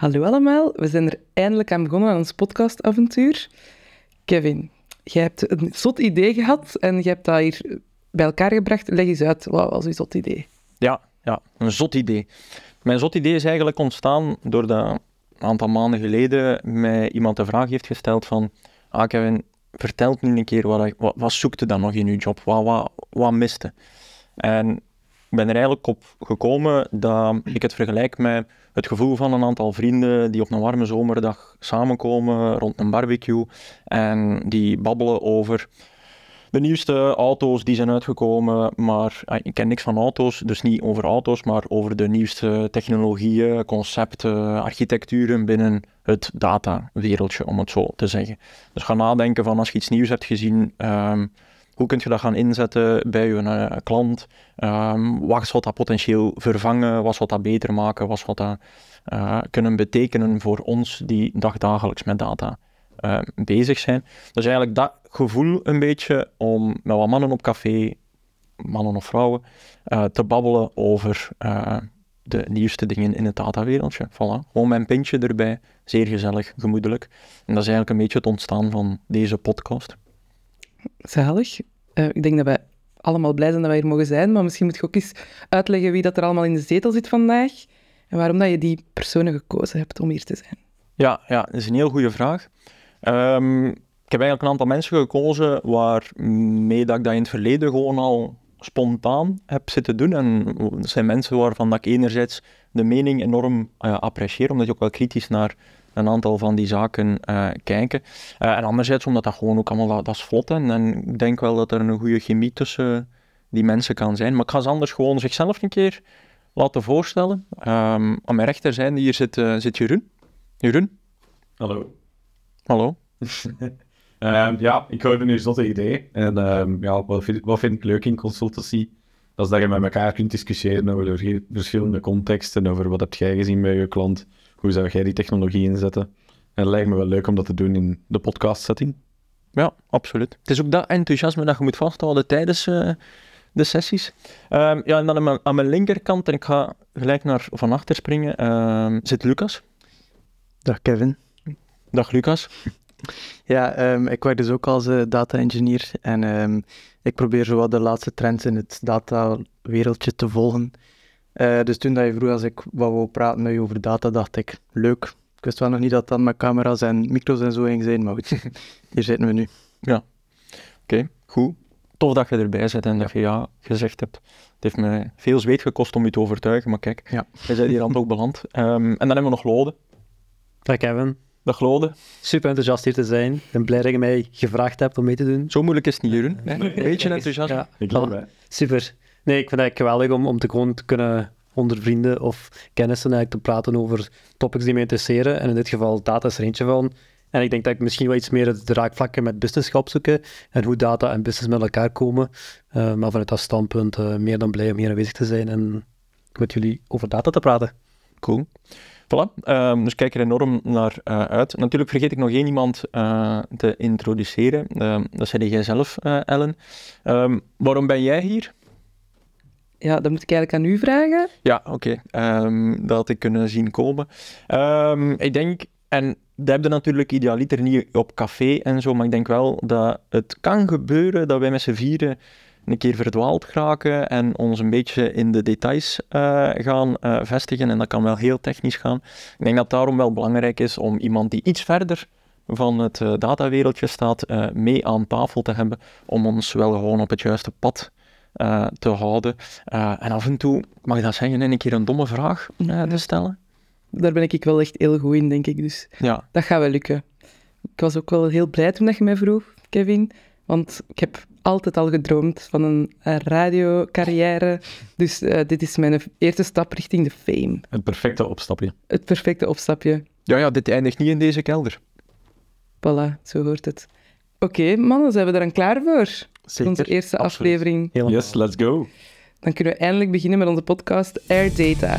Hallo allemaal, we zijn er eindelijk aan begonnen aan ons podcastavontuur. Kevin, jij hebt een zot idee gehad en je hebt dat hier bij elkaar gebracht. Leg eens uit, wat was uw zot idee? Ja, ja, een zot idee. Mijn zot idee is eigenlijk ontstaan doordat een aantal maanden geleden mij iemand de vraag heeft gesteld van ah Kevin, vertel nu een keer, wat, wat, wat zoekt je dan nog in je job? Wat, wat, wat miste? En ben er eigenlijk op gekomen dat ik het vergelijk met het gevoel van een aantal vrienden die op een warme zomerdag samenkomen rond een barbecue en die babbelen over de nieuwste auto's die zijn uitgekomen, maar ah, ik ken niks van auto's, dus niet over auto's, maar over de nieuwste technologieën, concepten, architecturen binnen het datawereldje, om het zo te zeggen. Dus ga nadenken van als je iets nieuws hebt gezien, ehm, hoe kun je dat gaan inzetten bij je uh, klant? Um, wat zal dat potentieel vervangen? Wat zal dat beter maken? Wat dat uh, kunnen betekenen voor ons die dagdagelijks met data uh, bezig zijn? Dus eigenlijk dat gevoel een beetje om met wat mannen op café, mannen of vrouwen, te babbelen over de nieuwste dingen in het datawereldje. Voilà. Gewoon mijn pintje erbij, zeer gezellig, gemoedelijk. En dat is eigenlijk een beetje het ontstaan van deze podcast. Zalig. Uh, ik denk dat wij allemaal blij zijn dat wij hier mogen zijn, maar misschien moet je ook eens uitleggen wie dat er allemaal in de zetel zit vandaag en waarom dat je die personen gekozen hebt om hier te zijn. Ja, ja dat is een heel goede vraag. Um, ik heb eigenlijk een aantal mensen gekozen waarmee dat ik dat in het verleden gewoon al spontaan heb zitten doen. En dat zijn mensen waarvan dat ik enerzijds de mening enorm uh, apprecieer, omdat je ook wel kritisch naar een aantal van die zaken uh, kijken. Uh, en anderzijds omdat dat gewoon ook allemaal, dat, dat is vlot. En, en ik denk wel dat er een goede chemie tussen die mensen kan zijn. Maar ik ga ze anders gewoon zichzelf een keer laten voorstellen. Um, aan mijn rechterzijde hier zit, uh, zit Jeroen. Jeroen? Hallo. Hallo. um, ja, ik hoorde nu zotte idee. En um, ja, wat vind, wat vind ik leuk in consultancy? Dat is dat je met elkaar kunt discussiëren over verschillende contexten, over wat heb jij gezien bij je klant, hoe zou jij die technologie inzetten? En het lijkt me wel leuk om dat te doen in de podcast setting. Ja, absoluut. Het is ook dat enthousiasme dat je moet vasthouden tijdens uh, de sessies. Um, ja, en dan aan mijn, aan mijn, linkerkant, en ik ga gelijk naar van achter springen, um, zit Lucas. Dag Kevin. Dag Lucas. Ja, um, ik werk dus ook als uh, data engineer en ik probeer zo wat de laatste trends in het datawereldje te volgen. Uh, dus toen dat je vroeg als ik wat wou praten met je over data, dacht ik, leuk. Ik wist wel nog niet dat dat met camera's en micro's en zo ging zijn, maar goed, hier zitten we nu. Ja, oké, okay, goed. Tof dat je erbij bent en dat je ja gezegd hebt. Het heeft me veel zweet gekost om je te overtuigen, maar kijk, ja. je bent hier dan toch beland. Um, en dan hebben we nog Lode. Dag Kevin. Dag Lode. Super enthousiast hier te zijn. Ik ben blij dat je mij gevraagd hebt om mee te doen. Zo moeilijk is het niet, Jeroen. Een beetje enthousiast. Ja. Mij. Super. Nee, ik vind het geweldig om, om te gewoon te kunnen onder vrienden of kennissen eigenlijk te praten over topics die me interesseren. En in dit geval data is er eentje van. En ik denk dat ik misschien wel iets meer de raakvlakken met business ga opzoeken en hoe data en business met elkaar komen. Uh, maar vanuit dat standpunt uh, meer dan blij om hier aanwezig te zijn en met jullie over data te praten. Cool. Voilà, um, dus kijk er enorm naar uh, uit. Natuurlijk vergeet ik nog één iemand te introduceren. Um, dat zei jij zelf, Ellen. Um, waarom ben jij hier? Ja, dat moet ik eigenlijk aan u vragen. Ja, oké. Um, dat had ik kunnen zien komen. Um, ik denk, en dat heb je natuurlijk idealiter niet op café en zo, maar ik denk wel dat het kan gebeuren dat wij met z'n vieren een keer verdwaald geraken en ons een beetje in de details uh, gaan uh, vestigen. En dat kan wel heel technisch gaan. Ik denk dat het daarom wel belangrijk is om iemand die iets verder van het uh, datawereldje staat, mee aan tafel te hebben, om ons wel gewoon op het juiste pad uh, te houden. Uh, en af en toe, mag ik dat zeggen, een keer een domme vraag uh, te stellen? Daar ben ik wel echt heel goed in, denk ik. Dus ja. dat gaat wel lukken. Ik was ook wel heel blij toen dat je mij vroeg, Kevin. Want ik heb altijd al gedroomd van een radiocarrière. Dus dit is mijn eerste stap richting de fame. Het perfecte opstapje. Het perfecte opstapje. Ja, ja, dit eindigt niet in deze kelder. Voilà, zo hoort het. Oké, okay, mannen, zijn we er dan klaar voor? Zeker. Onze eerste Absoluut. aflevering. Helemaal. Yes, let's go. Dan kunnen we eindelijk beginnen met onze podcast Air Data.